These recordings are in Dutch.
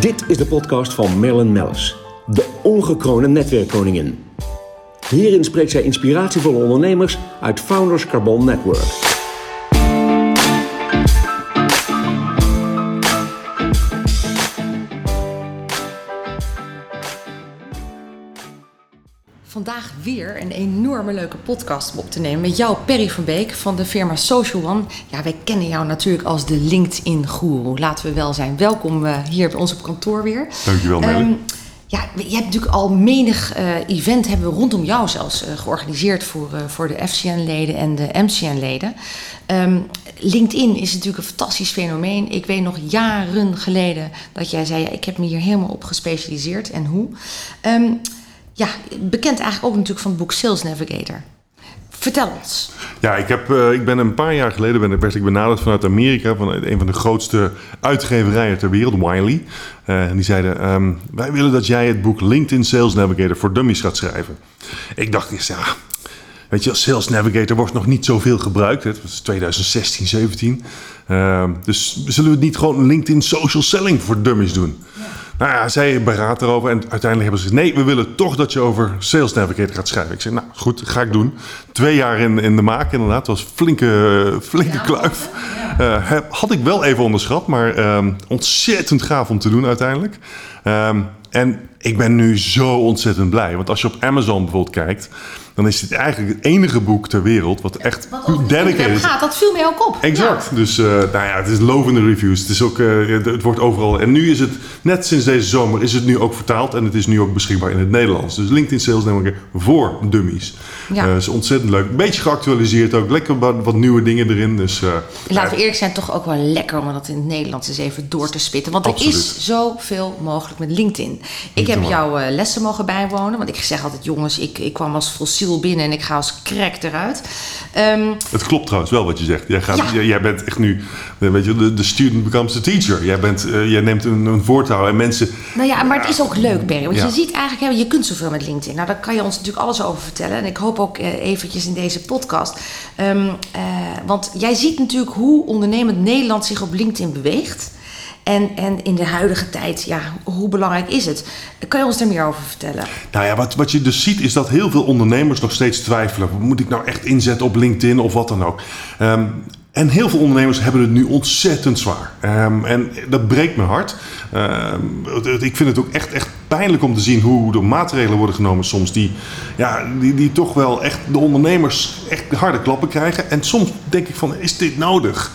Dit is de podcast van Marilyn Mellis, de ongekroonde netwerkkoningin. Hierin spreekt zij inspiratievolle ondernemers uit Founders Carbon Network. Weer een enorme leuke podcast om op te nemen met jou, Perry van Beek van de firma Social One. Ja, wij kennen jou natuurlijk als de LinkedIn-goeroe. Laten we wel zijn. Welkom uh, hier bij ons op kantoor weer. Dankjewel, Melly. Um, ja, je hebt natuurlijk al menig uh, event hebben we rondom jou zelfs uh, georganiseerd voor, uh, voor de FCN-leden en de MCN-leden. Um, LinkedIn is natuurlijk een fantastisch fenomeen. Ik weet nog jaren geleden dat jij zei: ja, ik heb me hier helemaal op gespecialiseerd en hoe. Um, ja, bekend eigenlijk ook natuurlijk van het boek Sales Navigator. Vertel ons. Ja, ik, heb, uh, ik ben een paar jaar geleden ben, werd ik benaderd vanuit Amerika, van een van de grootste uitgeverijen ter wereld, Wiley. Uh, en die zeiden: um, Wij willen dat jij het boek LinkedIn Sales Navigator voor Dummies gaat schrijven. Ik dacht eerst, ja, weet je, Sales Navigator wordt nog niet zoveel gebruikt. Het was 2016, 17. Uh, dus zullen we het niet gewoon LinkedIn Social Selling voor Dummies doen? Ja. Nou ja, zij beraadt erover en uiteindelijk hebben ze gezegd... nee, we willen toch dat je over Sales Navigator gaat schrijven. Ik zei, nou goed, ga ik doen. Twee jaar in, in de maak inderdaad. Het was flinke, flinke ja, kluif. Ja. Uh, had ik wel even onderschat, maar um, ontzettend gaaf om te doen uiteindelijk. Um, en ik ben nu zo ontzettend blij. Want als je op Amazon bijvoorbeeld kijkt dan is dit eigenlijk het enige boek ter wereld wat echt wat dedicated gaat. Dat viel mij ook op. Exact. Ja. Dus uh, nou ja, het is lovende reviews. Het, is ook, uh, het wordt overal. En nu is het, net sinds deze zomer, is het nu ook vertaald. En het is nu ook beschikbaar in het Nederlands. Dus LinkedIn Sales Network voor dummies. Ja. Uh, is ontzettend leuk. Een beetje geactualiseerd ook. Lekker wat, wat nieuwe dingen erin. Dus, Laten we eerlijk zijn, toch ook wel lekker om dat in het Nederlands eens even door te spitten. Want Absoluut. er is zoveel mogelijk met LinkedIn. Ik heb jouw lessen mogen bijwonen. Want ik zeg altijd, jongens, ik, ik kwam als fossiel binnen en ik ga als krek eruit. Um, het klopt trouwens wel wat je zegt. Jij, gaat, ja. jij, bent echt nu, weet je, de, de student becomes the teacher. Jij, bent, uh, jij neemt een, een voortouw en mensen... Nou ja, maar het is ook leuk, Berry. Want ja. je ziet eigenlijk, je kunt zoveel met LinkedIn. Nou, daar kan je ons natuurlijk alles over vertellen. En ik hoop ook uh, eventjes in deze podcast. Um, uh, want jij ziet natuurlijk hoe ondernemend Nederland zich op LinkedIn beweegt. En, en in de huidige tijd, ja, hoe belangrijk is het? Kan je ons daar meer over vertellen? Nou ja, wat, wat je dus ziet is dat heel veel ondernemers nog steeds twijfelen. Moet ik nou echt inzetten op LinkedIn of wat dan ook? Um, en heel veel ondernemers hebben het nu ontzettend zwaar. Um, en dat breekt mijn hart. Um, ik vind het ook echt, echt pijnlijk om te zien hoe de maatregelen worden genomen soms. Die, ja, die, toch wel echt de ondernemers echt harde klappen krijgen. En soms denk ik van, is dit nodig?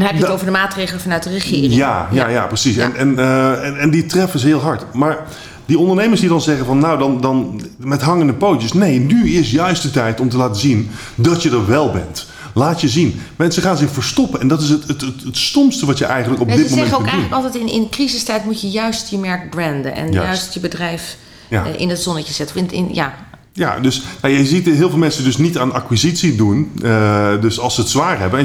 Dan heb je het over de maatregelen vanuit de regering. Ja, ja, ja precies. Ja. En, en, uh, en, en, die treffen ze heel hard. Maar die ondernemers die dan zeggen van nou dan, dan met hangende pootjes. Nee, nu is juist de tijd om te laten zien dat je er wel bent. Laat je zien. Mensen gaan zich verstoppen. En dat is het, het, het, het stomste wat je eigenlijk op dit moment kunt doen. Ze zeggen ook eigenlijk altijd in, in crisistijd moet je juist je merk branden. En juist, juist je bedrijf ja. uh, in het zonnetje zetten. In, in, ja, ja, dus nou, je ziet heel veel mensen dus niet aan acquisitie doen. Uh, dus als ze het zwaar hebben,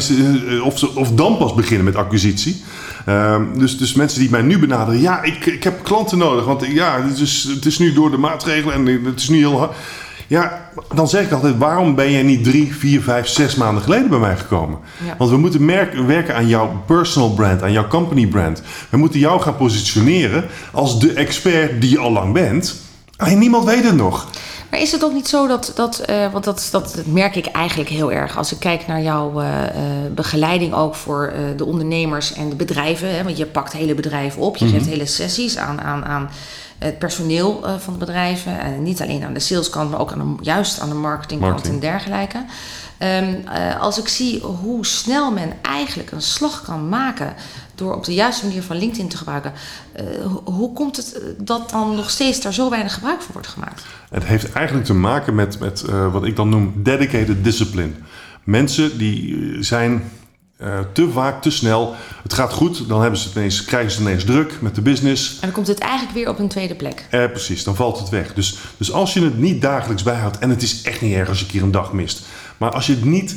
of, ze, of dan pas beginnen met acquisitie. Uh, dus, dus mensen die mij nu benaderen, ja, ik, ik heb klanten nodig. Want ja, het is, het is nu door de maatregelen en het is nu heel hard. Ja, dan zeg ik altijd, waarom ben jij niet drie, vier, vijf, zes maanden geleden bij mij gekomen? Ja. Want we moeten merken, werken aan jouw personal brand, aan jouw company brand. We moeten jou gaan positioneren als de expert die je al lang bent. En niemand weet het nog. Maar is het ook niet zo dat, dat uh, want dat, dat, dat, merk ik eigenlijk heel erg als ik kijk naar jouw uh, uh, begeleiding ook voor de ondernemers en de bedrijven. Hè, want je pakt hele bedrijven op, je mm -hmm. geeft hele sessies aan, aan, aan het personeel van de bedrijven. En niet alleen aan de saleskant, maar ook aan de, juist aan de marketingkant Marketing. en dergelijke. Um, als ik zie hoe snel men eigenlijk een slag kan maken door op de juiste manier van LinkedIn te gebruiken. Uh, hoe komt het dat dan nog steeds daar zo weinig gebruik van wordt gemaakt? Het heeft eigenlijk te maken met, met uh, wat ik dan noem dedicated discipline. Mensen die zijn uh, te vaak, te snel. Het gaat goed, dan hebben ze het ineens, krijgen ze het ineens druk met de business. En dan komt het eigenlijk weer op een tweede plek. Eh, precies, dan valt het weg. Dus, dus als je het niet dagelijks bijhoudt, en het is echt niet erg als je een keer een dag mist. Maar als je het niet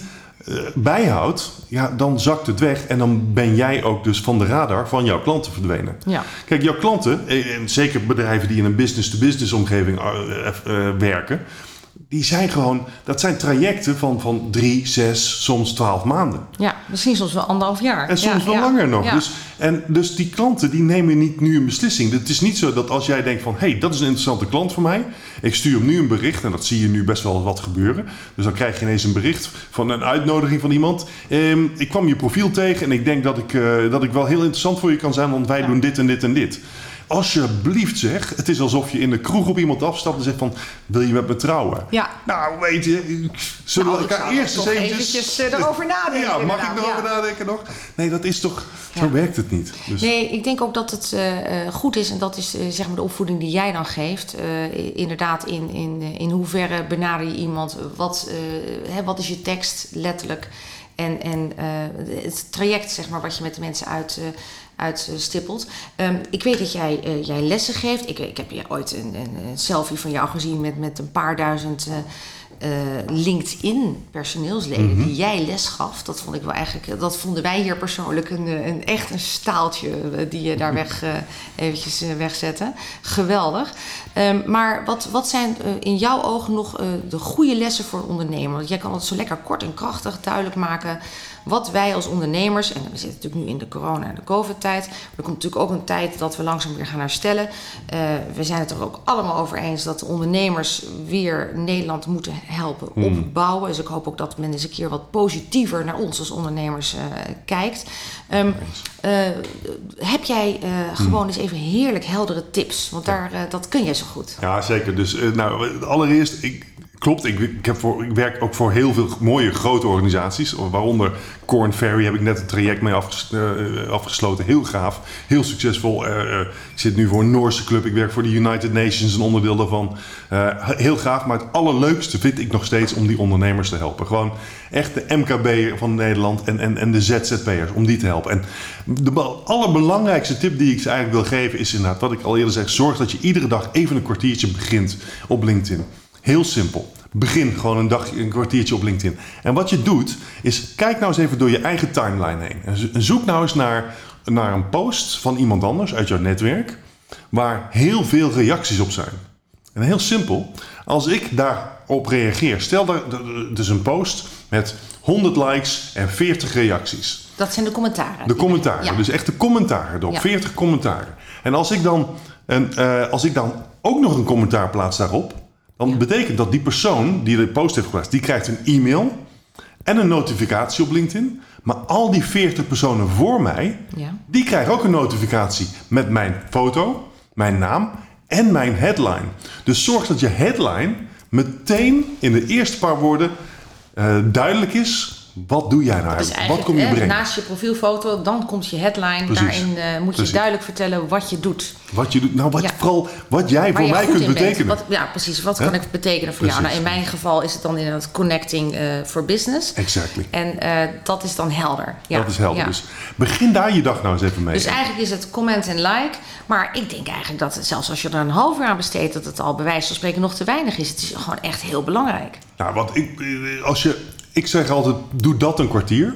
bijhoudt, ja, dan zakt het weg. En dan ben jij ook dus van de radar van jouw klanten verdwenen. Ja. Kijk, jouw klanten, en zeker bedrijven die in een business-to-business omgeving uh, werken die zijn gewoon, dat zijn trajecten van, van drie, zes, soms twaalf maanden. Ja, misschien soms wel anderhalf jaar. En soms Ja, wel ja, langer nog. ja. Dus, en dus die klanten die nemen niet nu een beslissing. Het is niet zo dat als jij denkt van... hé, hey, dat is een interessante klant voor mij. Ik stuur hem nu een bericht. En dat zie je nu best wel wat gebeuren. Dus dan krijg je ineens een bericht van een uitnodiging van iemand. Ehm, ik kwam je profiel tegen en ik denk dat ik, eh, dat ik wel heel interessant voor je kan zijn... want wij doen dit en dit en dit. Alsjeblieft zeg, het is alsof je in de kroeg op iemand afstapt en zegt van... wil je met me trouwen? Ja. Nou, weet je, zullen Nou, we ik elkaar eerst eens eventjes... eventjes, eh, erover nadenken, Ja, mag ik erover ja. nadenken nog? Nee, dat is toch... Zo werkt het niet. Dus, Nee, ik denk ook dat het eh, eh, goed is, en dat is zeg maar de opvoeding die jij dan geeft. inderdaad, in, in, in hoeverre benader je iemand? Wat, hè, wat is je tekst letterlijk? En, en het traject, zeg maar, wat je met de mensen uit, uitstippelt. Ehm, ik weet dat jij, eh, jij lessen geeft. Ik, ik heb je ooit een, een, een selfie van jou gezien met, met een paar duizend. eh, eh, LinkedIn personeelsleden die jij les gaf. Dat vond ik wel eigenlijk, dat vonden wij hier persoonlijk een, een echt een staaltje die je daar weg, eh, eventjes wegzette. Geweldig. Ehm, maar wat, wat zijn in jouw ogen nog de goede lessen voor een ondernemer? Want jij kan het zo lekker kort en krachtig duidelijk maken wat wij als ondernemers, en we zitten natuurlijk nu in de corona- en de COVID-tijd, maar er komt natuurlijk ook een tijd dat we langzaam weer gaan herstellen. Eh, we zijn het er ook allemaal over eens dat de ondernemers weer Nederland moeten helpen opbouwen. Dus ik hoop ook dat men eens een keer wat positiever naar ons als ondernemers eh, kijkt. Ehm, eh, heb jij eh, gewoon eens even heerlijk heldere tips? Want daar, dat kun jij zo goed. Ja, zeker. Dus nou, allereerst, ik, klopt, ik, ik, ik werk ook voor heel veel mooie grote organisaties. Waaronder Corn Ferry heb ik net een traject mee eh, afgesloten. Heel gaaf, heel succesvol. Eh, eh, ik zit nu voor een Noorse club. Ik werk voor de United Nations, een onderdeel daarvan. Heel gaaf, maar het allerleukste vind ik nog steeds om die ondernemers te helpen. Gewoon echt de MKB van Nederland en, en, en de ZZP'ers, om die te helpen. En de be- allerbelangrijkste tip die ik ze eigenlijk wil geven is inderdaad, wat ik al eerder zeg, zorg dat je iedere dag even een kwartiertje begint op LinkedIn. Heel simpel. Begin gewoon een, dag, een kwartiertje op LinkedIn. En wat je doet, is kijk nou eens even door je eigen timeline heen. En zo- en zoek nou eens naar, naar een post van iemand anders uit jouw netwerk, waar heel veel reacties op zijn. En heel simpel, als ik daarop reageer, stel het is een post met 100 likes en 40 reacties. Dat zijn de commentaren. De commentaren, Ja. dus echt de commentaren erop, Ja. 40 commentaren. En als ik dan, een, eh, als ik dan ook nog een commentaar plaats daarop, dan betekent dat die persoon die de post heeft geplaatst, die krijgt een e-mail en een notificatie op LinkedIn. Maar al die 40 personen voor mij, Ja. die krijgen ook een notificatie met mijn foto, mijn naam en mijn headline. Dus zorg dat je headline meteen in de eerste paar woorden eh, duidelijk is. Wat doe jij nou Dus eigenlijk? Wat kom je brengen? naast je profielfoto, dan komt je headline. Precies. Daarin eh, moet Precies. je duidelijk vertellen wat je doet. Wat je doet, nou wat, Ja. vooral wat jij Waar voor mij kunt betekenen. Wat, ja, precies. Wat kan ik betekenen voor jou? Precies. Nou, in mijn geval is het dan inderdaad connecting eh for business. Exactly. En eh, dat is dan helder. Ja. dat is helder. Ja. Dus begin daar je dag nou eens even mee. Dus eigenlijk is het comment en like. Maar ik denk eigenlijk dat het, zelfs als je er een half uur aan besteedt, dat het al bij wijze van spreken nog te weinig is. Het is gewoon echt heel belangrijk. Nou, wat ik, eh, als je, ik zeg altijd, doe dat een kwartier.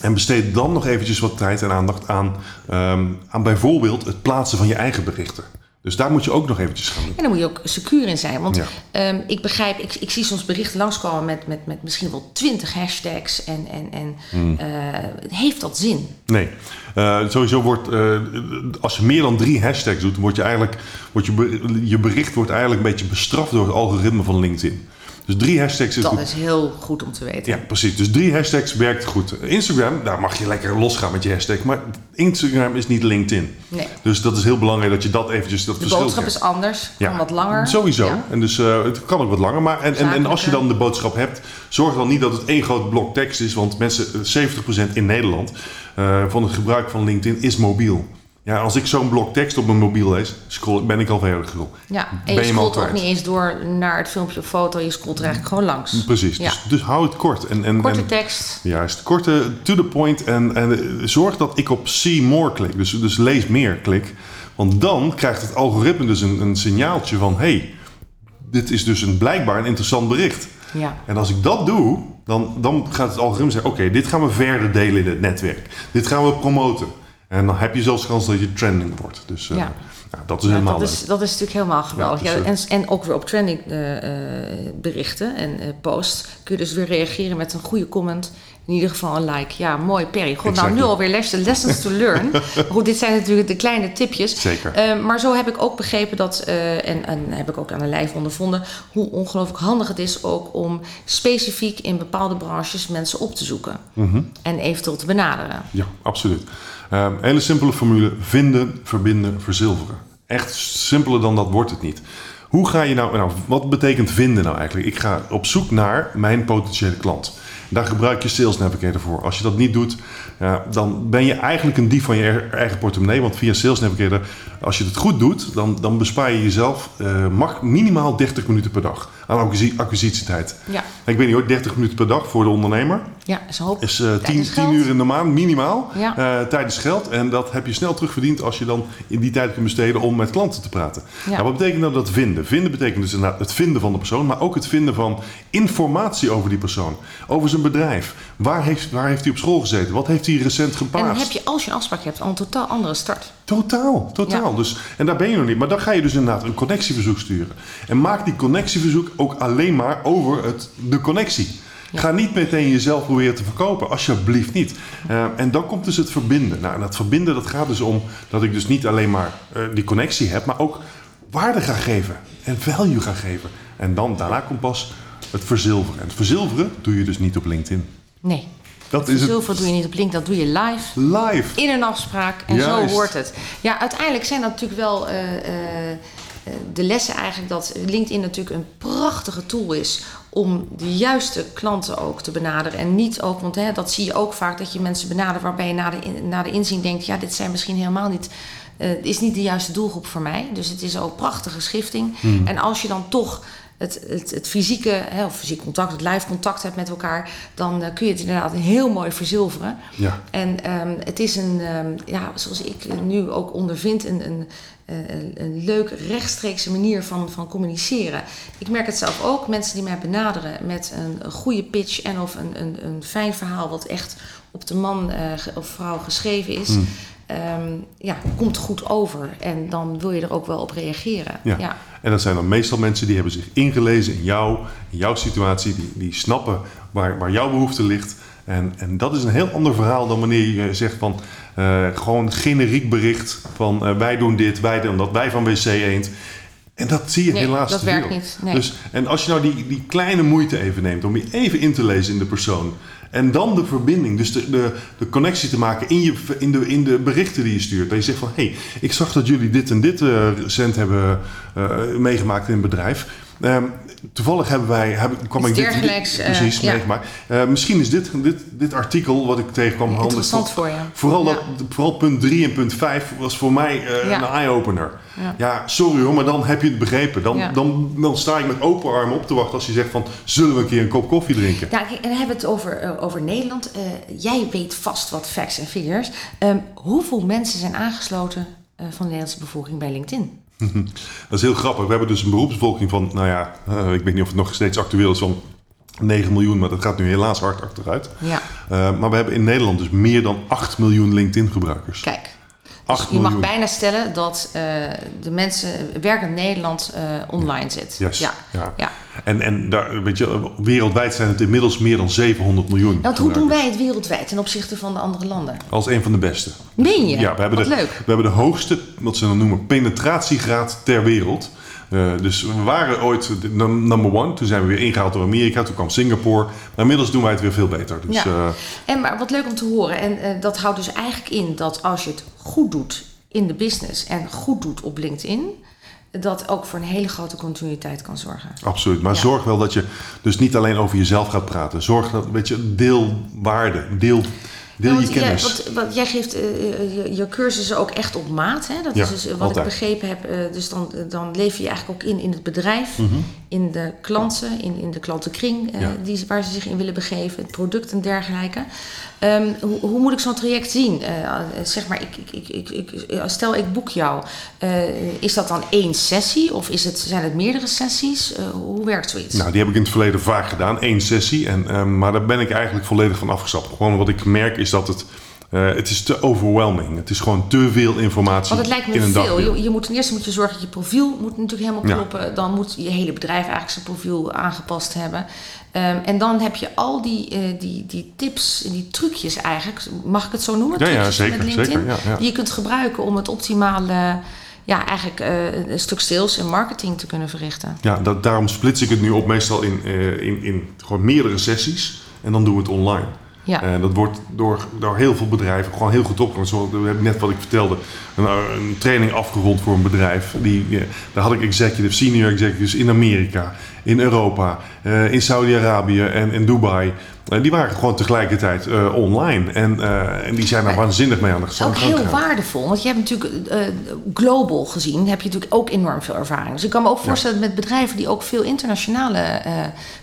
En besteed dan nog eventjes wat tijd en aandacht aan, ehm, aan bijvoorbeeld het plaatsen van je eigen berichten. Dus daar moet je ook nog eventjes gaan doen. En dan moet je ook secuur in zijn. Want Ja. ehm, ik begrijp, ik, ik zie soms berichten langskomen met, met, met misschien wel twintig hashtags. En, en, en Hmm. eh, heeft dat zin? Nee, Eh, sowieso wordt, eh, als je meer dan drie hashtags doet, wordt je eigenlijk, wordt je, je bericht wordt eigenlijk een beetje bestraft door het algoritme van LinkedIn. Dus drie hashtags is Dat goed. is heel goed om te weten. Ja, precies. Dus drie hashtags werkt goed. Instagram, daar mag je lekker losgaan met je hashtag. Maar Instagram is niet LinkedIn. Nee. Dus dat is heel belangrijk dat je dat eventjes dat De verschil boodschap is anders, kan wat langer. Sowieso. Ja. En dus eh, het kan ook wat langer. Maar en, en, en als je dan de boodschap hebt, zorg dan niet dat het één groot blok tekst is. Want mensen, eh, 70% in Nederland eh, van het gebruik van LinkedIn is mobiel. Ja, als ik zo'n blok tekst op mijn mobiel lees, scroll, ben ik al verder geschrold. Ja, en je je scrolt ook niet eens door naar het filmpje of foto. Je scrolt er eigenlijk gewoon langs. Precies. Ja. Dus, dus hou het kort. En, en, Korte en- tekst. Juist, korte, to the point. En, en eh, zorg dat ik op see more klik. Dus, dus lees meer klik. Want dan krijgt het algoritme dus een, een signaaltje van... hey, dit is dus een, blijkbaar een interessant bericht. Ja. En als ik dat doe, dan, dan gaat het algoritme zeggen... oké, dit gaan we verder delen in het netwerk. Dit gaan we promoten. En dan heb je zelfs kans dat je trending wordt. Dus eh, Ja. nou, dat is Ja, helemaal dat, is, dat is natuurlijk helemaal geweldig. Ja, dus, en, en ook weer op trending eh, eh, berichten en eh, posts kun je dus weer reageren met een goede comment. In ieder geval een like. Ja, mooi Perry. God, nou nu alweer les, lessons to learn. Goed, dit zijn natuurlijk de kleine tipjes. Zeker. Eh, maar zo heb ik ook begrepen dat, eh, en, en heb ik ook aan de lijf ondervonden, hoe ongelooflijk handig het is ook om specifiek in bepaalde branches mensen op te zoeken. Mhm. En eventueel te benaderen. Ja, absoluut. Ehm, hele simpele formule: vinden, verbinden, verzilveren. Echt simpeler dan dat wordt het niet. Hoe ga je nou, nou, wat betekent vinden nou eigenlijk? Ik ga op zoek naar mijn potentiële klant. Daar gebruik je Sales Navigator voor. Als je dat niet doet, ja, dan ben je eigenlijk een dief van je eigen portemonnee. Want via Sales Navigator, als je het goed doet, dan, dan bespaar je jezelf eh, minimaal 30 minuten per dag aan acquisi- acquisitietijd. Ja, Ik weet niet hoor, 30 minuten per dag voor de ondernemer ja is een hoop. is eh 10, Tijdens 10 geld. uur in de maand minimaal Ja. eh, tijdens geld. En dat heb je snel terugverdiend als je dan in die tijd kunt besteden om met klanten te praten. Ja. Nou, wat betekent nou dat vinden? Vinden betekent dus inderdaad het vinden van de persoon, maar ook het vinden van informatie over die persoon. Over zijn bedrijf. Waar heeft, waar heeft hij op school gezeten? Wat heeft hij recent En geplaatst? dan heb je, als je een afspraak hebt, al een totaal andere start. Totaal, totaal. Ja. Dus, en daar ben je nog niet. Maar dan ga je dus inderdaad een connectieverzoek sturen. En maak die connectieverzoek ook alleen maar over het, de connectie. Ja. Ga niet meteen jezelf proberen te verkopen. Alsjeblieft niet. Eh, en dan komt dus het verbinden. Nou, en dat verbinden dat gaat dus om dat ik dus niet alleen maar eh, die connectie heb, maar ook waarde ga geven. En value ga geven. En dan daarna komt pas het verzilveren. En het verzilveren doe je dus niet op LinkedIn. Nee. Dat is het doe je niet op link, dat doe je live. live. In een afspraak. En Juist. zo hoort het. Ja, uiteindelijk zijn dat natuurlijk wel eh, eh, eh, de lessen eigenlijk dat LinkedIn natuurlijk een prachtige tool is om de juiste klanten ook te benaderen. En niet ook, want hè, dat zie je ook vaak, dat je mensen benadert waarbij je na de, in- na de inzien denkt, ja, dit zijn misschien helemaal niet, is niet de juiste doelgroep voor mij. Dus het is ook prachtige schifting. En als je dan toch het, het, het fysieke, hè, of fysiek contact, het live contact hebt met elkaar, dan eh, kun je het inderdaad heel mooi verzilveren. Ja. En ehm, het is een, ehm, ja, zoals ik nu ook ondervind, een, een, eh, een, een leuk rechtstreekse manier van, van communiceren. Ik merk het zelf ook, mensen die mij benaderen met een, een goede pitch en of een, een, een fijn verhaal wat echt op de man eh, of vrouw geschreven is. Hmm. Ehm, ja, komt goed over. En dan wil je er ook wel op reageren. Ja. ja. En dat zijn dan meestal mensen die hebben zich ingelezen in jou, in jouw situatie, die, die snappen waar, waar jouw behoefte ligt. En, en dat is een heel ander verhaal dan wanneer je zegt van eh, gewoon generiek bericht van eh, wij doen dit, wij doen dat, wij van WC Eend. En dat zie je Nee, helaas dat te werkt veel. niet. Nee. Dus, en als je nou die, die kleine moeite even neemt om je even in te lezen in de persoon. En dan de verbinding, dus de, de, de connectie te maken in, je, in, de, in de berichten die je stuurt. Dat je zegt van, hé, hey, ik zag dat jullie dit en dit eh, recent hebben eh, meegemaakt in het bedrijf. Ehm, toevallig hebben wij, heb, kwam ik dit, dit- dergelijks, eh, precies ja. meegemaakt. Eh, misschien is dit, dit, dit artikel wat ik tegenkwam handig. Interessant voor je. Vooral, Ja. dat, vooral punt 3 en punt 5 was voor mij eh, Ja. een eye-opener. Ja. Ja. sorry hoor, maar dan heb je het begrepen. Dan, dan, dan sta ik met open armen op te wachten als je zegt van... zullen we een keer een kop koffie drinken? Ja, en dan hebben we het over, over Nederland. Jij weet vast wat facts en figures. Ehm, hoeveel mensen zijn aangesloten van de Nederlandse bevolking bij LinkedIn? Dat is heel grappig. We hebben dus een beroepsbevolking van... nou ja, eh, ik weet niet of het nog steeds actueel is van 9 miljoen... maar dat gaat nu helaas hard achteruit. Ja, Eh, maar we hebben in Nederland dus meer dan 8 miljoen LinkedIn-gebruikers. kijk. 8 Dus je mag bijna stellen dat eh, de mensen werkend Nederland online zit. Yes. Ja. Ja. ja. En, en daar, weet je, wereldwijd zijn het inmiddels meer dan 700 miljoen. Want hoe doen wij het wereldwijd ten opzichte van de andere landen? Als een van de beste. Meen je? Ja, we hebben, Wat de, leuk. we hebben de hoogste, wat ze dan noemen, penetratiegraad ter wereld. Eh, dus we waren ooit number one. Toen zijn we weer ingehaald door Amerika. Toen kwam Singapore. Maar inmiddels doen wij het weer veel beter. Dus, Ja. eh, En maar wat leuk om te horen. En eh, dat houdt dus eigenlijk in dat als je het goed doet in de business en goed doet op LinkedIn, dat ook voor een hele grote continuïteit kan zorgen. absoluut. Maar Ja. zorg wel dat je dus niet alleen over jezelf gaat praten. Zorg dat, weet je, deel waarde. Deel, deel Ja, je kennis. want- want jij geeft eh, eh, je, je cursussen ook echt op maat. Hè? Dat Ja, is dus wat altijd. ik begrepen heb. eh, dus dan, dan leef je eigenlijk ook in in het bedrijf, in de klanten, in, in de klantenkring eh. Ja. die, waar ze zich in willen begeven, het product en dergelijke. Ehm, hoe, hoe moet ik zo'n traject zien? Eh, eh, zeg maar, ik, ik, ik, ik, ik- stel ik boek jou. Is dat dan één sessie of is het, zijn het meerdere sessies? Hoe werkt zoiets? Nou, die heb ik in het verleden vaak gedaan. één sessie. En, ehm, maar daar ben ik eigenlijk volledig van afgestapt. Gewoon wat ik merk is dat het... Eh, het is te overwhelming. Het is gewoon te veel informatie Want het lijkt me in een veel. Je, je moet, ten eerste moet je zorgen dat je profiel moet natuurlijk helemaal Ja. kloppen. Dan moet je hele bedrijf eigenlijk zijn profiel aangepast hebben. Ehm, en dan heb je al die, eh, die, die tips en die trucjes eigenlijk. Mag ik het zo noemen? Ja, ja, zeker, met LinkedIn, zeker, ja, ja. Die je kunt gebruiken om het optimale... Ja, eigenlijk een stuk sales en marketing te kunnen verrichten. Ja, dat, daarom splits ik het nu op meestal in, in, in gewoon meerdere sessies. En dan doen we het online. Ja. Dat wordt door, door heel veel bedrijven gewoon heel goed. Zoals we hebben net wat ik vertelde, een, een training afgerond voor een bedrijf. Die, eh, daar had ik executive, senior executives in Amerika, in Europa, eh, in Saudi-Arabië en in Dubai. Eh, die waren gewoon tegelijkertijd eh, online. En, eh, en die zijn daar waanzinnig mee aan de Het is gang ook heel waardevol, want je hebt natuurlijk global gezien, heb je natuurlijk ook enorm veel ervaring. Dus ik kan me ook voorstellen dat met bedrijven die ook veel internationale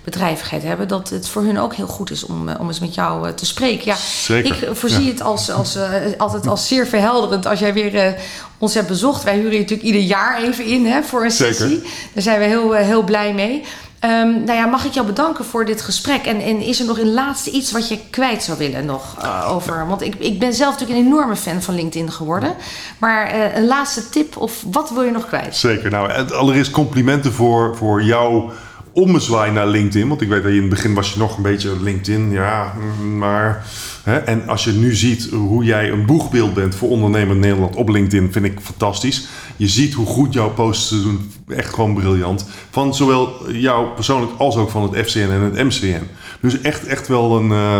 bedrijvigheid hebben, dat het voor hun ook heel goed is om, om eens met jou te spreken. Ja, Zeker, ik voorzie ja. het als, als, altijd als zeer verhelderend als jij weer ons hebt bezocht. Wij huren je natuurlijk ieder jaar even in hè, voor een Zeker. sessie. Daar zijn we heel, heel blij mee. Ehm, nou ja, mag ik jou bedanken voor dit gesprek? En, en is er nog een laatste iets wat je kwijt zou willen nog eh, over? Want ik, ik ben zelf natuurlijk een enorme fan van LinkedIn geworden. Maar eh, een laatste tip of wat wil je nog kwijt? Zeker. Nou, allereerst complimenten voor, voor jouw ommezwaai naar LinkedIn. Want ik weet dat je in het begin was je nog een beetje LinkedIn, ja, mm, maar... Hè, en als je nu ziet hoe jij een boegbeeld bent voor ondernemer Nederland op LinkedIn, vind ik fantastisch. Je ziet hoe goed jouw posts doen, echt gewoon briljant. Van zowel jou persoonlijk als ook van het FCN en het MCN. Dus echt, echt wel een... eh,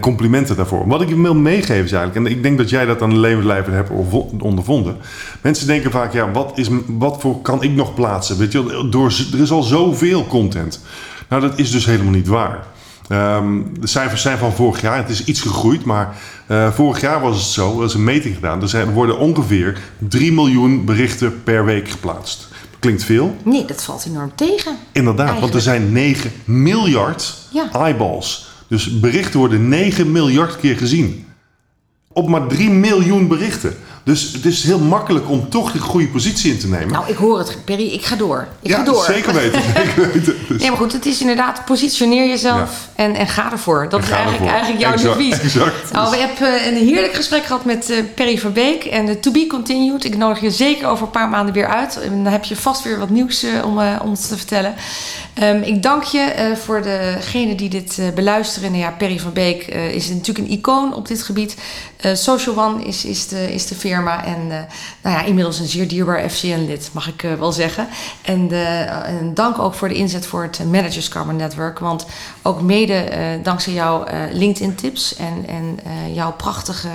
complimenten daarvoor. Wat ik je wil meegeven is eigenlijk, en ik denk dat jij dat aan de levenslijven hebt ondervo- ondervonden. Mensen denken vaak, ja, wat, is, wat voor kan ik nog plaatsen? Weet je, door, er is al zoveel content. Nou, dat is dus helemaal niet waar. Ehm, de cijfers zijn van vorig jaar. Het is iets gegroeid, maar eh, vorig jaar was het zo. Er is een meting gedaan. Er, zijn, er worden ongeveer 3 miljoen berichten per week geplaatst. Klinkt veel, Nee, dat valt enorm tegen. Inderdaad, want er zijn 9 miljard Ja. eyeballs. Dus berichten worden 9 miljard keer gezien. Op maar 3 miljoen berichten. Dus het is heel makkelijk om toch de goede positie in te nemen. Nou, ik hoor het, Perry. Ik ga door. Ik ja, ga door. zeker weten. Zeker weten. Dus- Nee, maar goed, het is inderdaad positioneer jezelf en, en ga ervoor. Dat En is eigenlijk, eigenlijk jouw Exact, devies. exact. Nou, we hebben eh, een heerlijk gesprek gehad met eh, Perry Verbeek en de To Be Continued. Ik nodig je zeker over een paar maanden weer uit. En dan heb je vast weer wat nieuws om ons te vertellen. Ehm, ik dank je eh, voor degenen die dit eh, beluisteren. Nou ja, Perry van Beek eh, is natuurlijk een icoon op dit gebied. Social One is, is, de, is de firma en nou ja, inmiddels een zeer dierbaar FCN-lid, mag ik wel zeggen. En, en dank ook voor de inzet voor het Managers Carbon Network. Want ook mede dankzij jouw LinkedIn-tips en, en jouw prachtige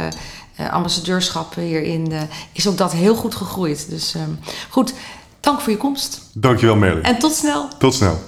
ambassadeurschap hierin is ook dat heel goed gegroeid. Dus ehm, goed, dank voor je komst Dankjewel Merlin. en tot snel. Tot snel.